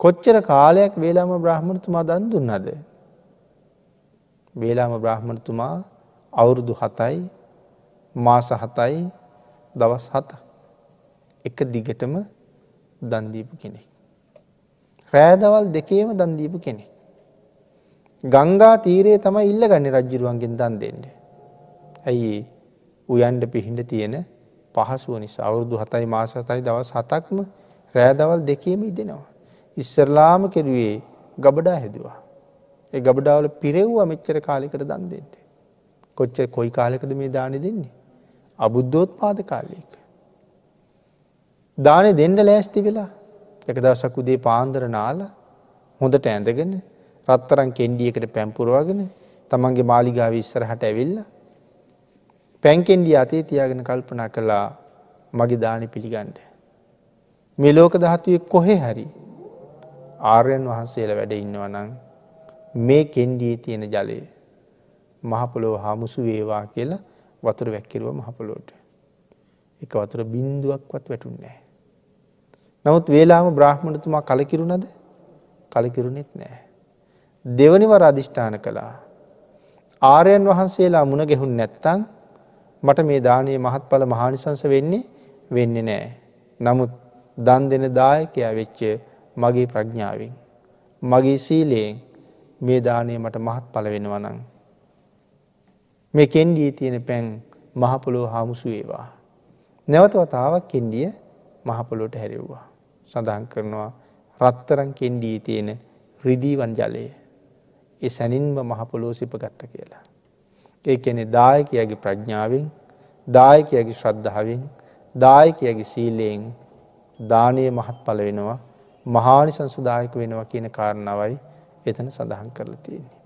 කොච්චර කාලයක් වේලාම බ්‍රහ්මණතුමා දන් දුන්නද. වේලාම බ්‍රහ්මණතුමා අවුරුදු හතයි මාස හතයි දවස් හත එක දිගටම දන්දීපු කෙනෙක්. රෑදවල් දෙකේම දන්දීපු කෙනෙක්. ගංගා තීරයේ තමයි ඉල්ල ගන්න රජ්ජුරුවන්ගෙන් දන් දෙන්න. ඇයි උයන්ඩ පිහිට තියෙන පහසුව නිසා අවුරුදු හතයි මාසතයි දවස් හතක්ම රෑදවල් දෙකේම ඉදෙනවා. ඉස්සරලාම කෙරුවේ ගබඩා හැදවා. ඒ ගබඩාවල පිරෙව්වා මෙච්චර කාලිකට දන් දෙෙන්ට. කොච්චර කොයි කාලෙකද මේ දානි දෙන්නේ. අබුද්ධෝත් පාද කාලයක. දානෙ දෙන්ඩ ලෑස්ති වෙලා එක දවසක් උදේ පාන්දර නාල හොඳට ඇඳගෙන රත්තරන් කෙන්ඩියකට පැම්පුරුවගෙන තමන්ගේ මාලිගාව ඉස්සරහට ඇවිල්ල පැන්කෙන්ඩිය අතේ තියාගෙන කල්පනා කළා මගේ දානි පිළිගණ්ඩ. මේ ලෝක දහත්වය කොහෙ හරි ආර්යන් වහන්සේල වැඩ ඉන්නවනං මේ කෙන්ඩියේ තියෙන ජලය මහපොලොව හාමුසු වේවා කියලා වතුර වැැක්කිරුව මහපොලෝට එක වතුර බින්දුවක්වත් වැටුන්නෑ. නමුත් වේලාම බ්‍රහ්මණතුමා කලකිරුණද කලකිරුණෙත් නෑ. දෙවනිවර අධිෂ්ඨාන කළා. ආරයන් වහන්සේලා මුණ ගෙහුන් නැත්තං මට මේ දානයේ මහත්ඵල මහානිසංස වෙන්නේ වෙන්න නෑ. නමුත් දන් දෙන දායකයා වෙච්ච මගේ ප්‍රඥාවෙන්. මගේ සීලයෙන් මේ දානය මට මහත් පල වෙනවනං. මේ කෙන්ඩිය තියෙන පැන් මහපොලෝ හාමුසු ඒවා. නැවත වතාවක් කෙන්ඩිය මහපොලොට හැරෙව්වා. සඳහන් කරනවා රත්තරන් කෙන්ඩී තියෙන රිදීවන් ජලය ඒ සැනින්ම මහපොලෝ සිපගත්ත කියලා. ඒ කැනෙ දායකයගේ ප්‍රඥාවෙන් දායකයගේ ශ්‍රද්ධාවෙන් දායකයගේ සීලයෙන් දානය මහත් පල වෙනවා මහානි සංසදායක වෙනවා කියන කාරණාවයි එතන සඳහන් කරලා තියෙන්නේ.